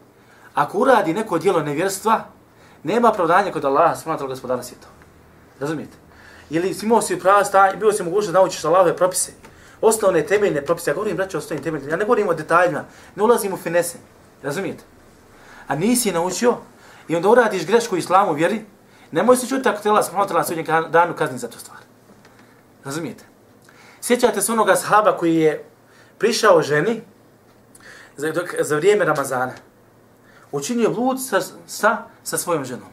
ako uradi neko dijelo nevjerstva, nema opravdanja kod Allaha subhanahu wa ta'ala gospodara svjetova. Razumijete? Ili si imao si pravo sta, bio si mogućnost da naučiš Allahove propise, osnovne temeljne propise, ja govorim braćo o osnovnim temeljnim, ja ne govorim o detaljima, ne ulazim u finese, razumijete? A nisi naučio i onda uradiš grešku u islamu vjeri, nemoj se čuti ako te Allah subhanahu ta'ala sudnjem danu kazni za tu stvar. Razumijete? Sjećate se onoga sahaba koji je prišao ženi za, dok, za vrijeme Ramazana. Učinio blud sa, sa, sa svojom ženom.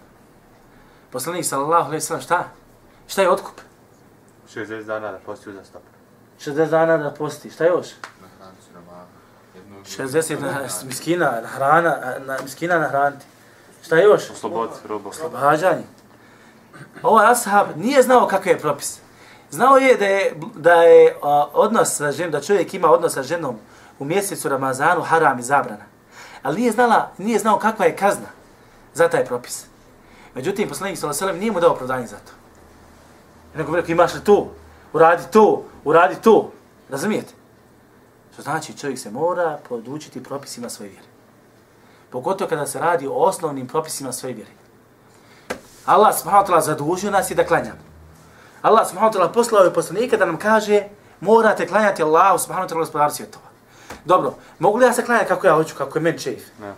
Poslanik sallallahu alejhi ve sallam šta? Šta je otkup? 60 dana da posti uzastop. 60 dana da posti. Šta još? 60 na miskina na hrana, na miskina na hraniti. Šta još? Osloboditi robu. Oslobađanje. Ovaj ashab nije znao kakav je propis. Znao je da je, da je a, odnos sa ženom, da čovjek ima odnos sa ženom u mjesecu Ramazanu haram i zabrana. Ali nije, znala, nije znao kakva je kazna za taj propis. Međutim, poslanik sallallahu alejhi nije mu dao opravdanje za to. Nego rekao, imaš li to? Uradi to, uradi to. Razumijete? Što znači, čovjek se mora podučiti propisima svoje vjere. Pogotovo kada se radi o osnovnim propisima svoje vjere. Allah subhanahu wa ta'ala zadužio nas i da klanjamo. Allah subhanahu wa ta'ala poslao je poslanika da nam kaže morate klanjati Allahu subhanahu wa ta'ala gospodar svjetova. Dobro, mogu li ja se klanjati kako ja hoću, kako je meni čeif? Ne.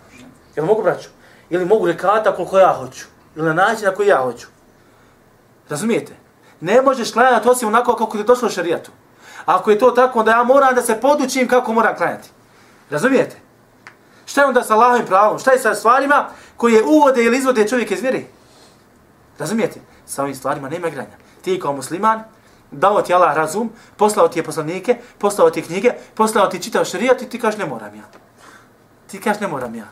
Jel mogu braću? Ili mogu rekata koliko ja hoću? Ili na način na koji ja hoću? Razumijete? Ne možeš klanjati osim onako kako ti je došlo u šarijatu. Ako je to tako, onda ja moram da se podučim kako moram klanjati. Razumijete? Šta je onda sa Allahovim pravom? Šta je sa stvarima koje uvode ili izvode čovjek iz vjeri? Razumijete? Sa ovim stvarima nema granja. ti kao musliman, dao ti Allah razum, poslao ti je poslanike, poslao ti knjige, poslao ti čitav šarijat i ti kažeš ne moram ja. Ti kažeš ne moram ja.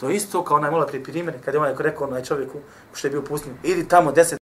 To je isto kao onaj mola prije primjer, kada je onaj rekao onaj čovjeku što je bio pustin, idi tamo deset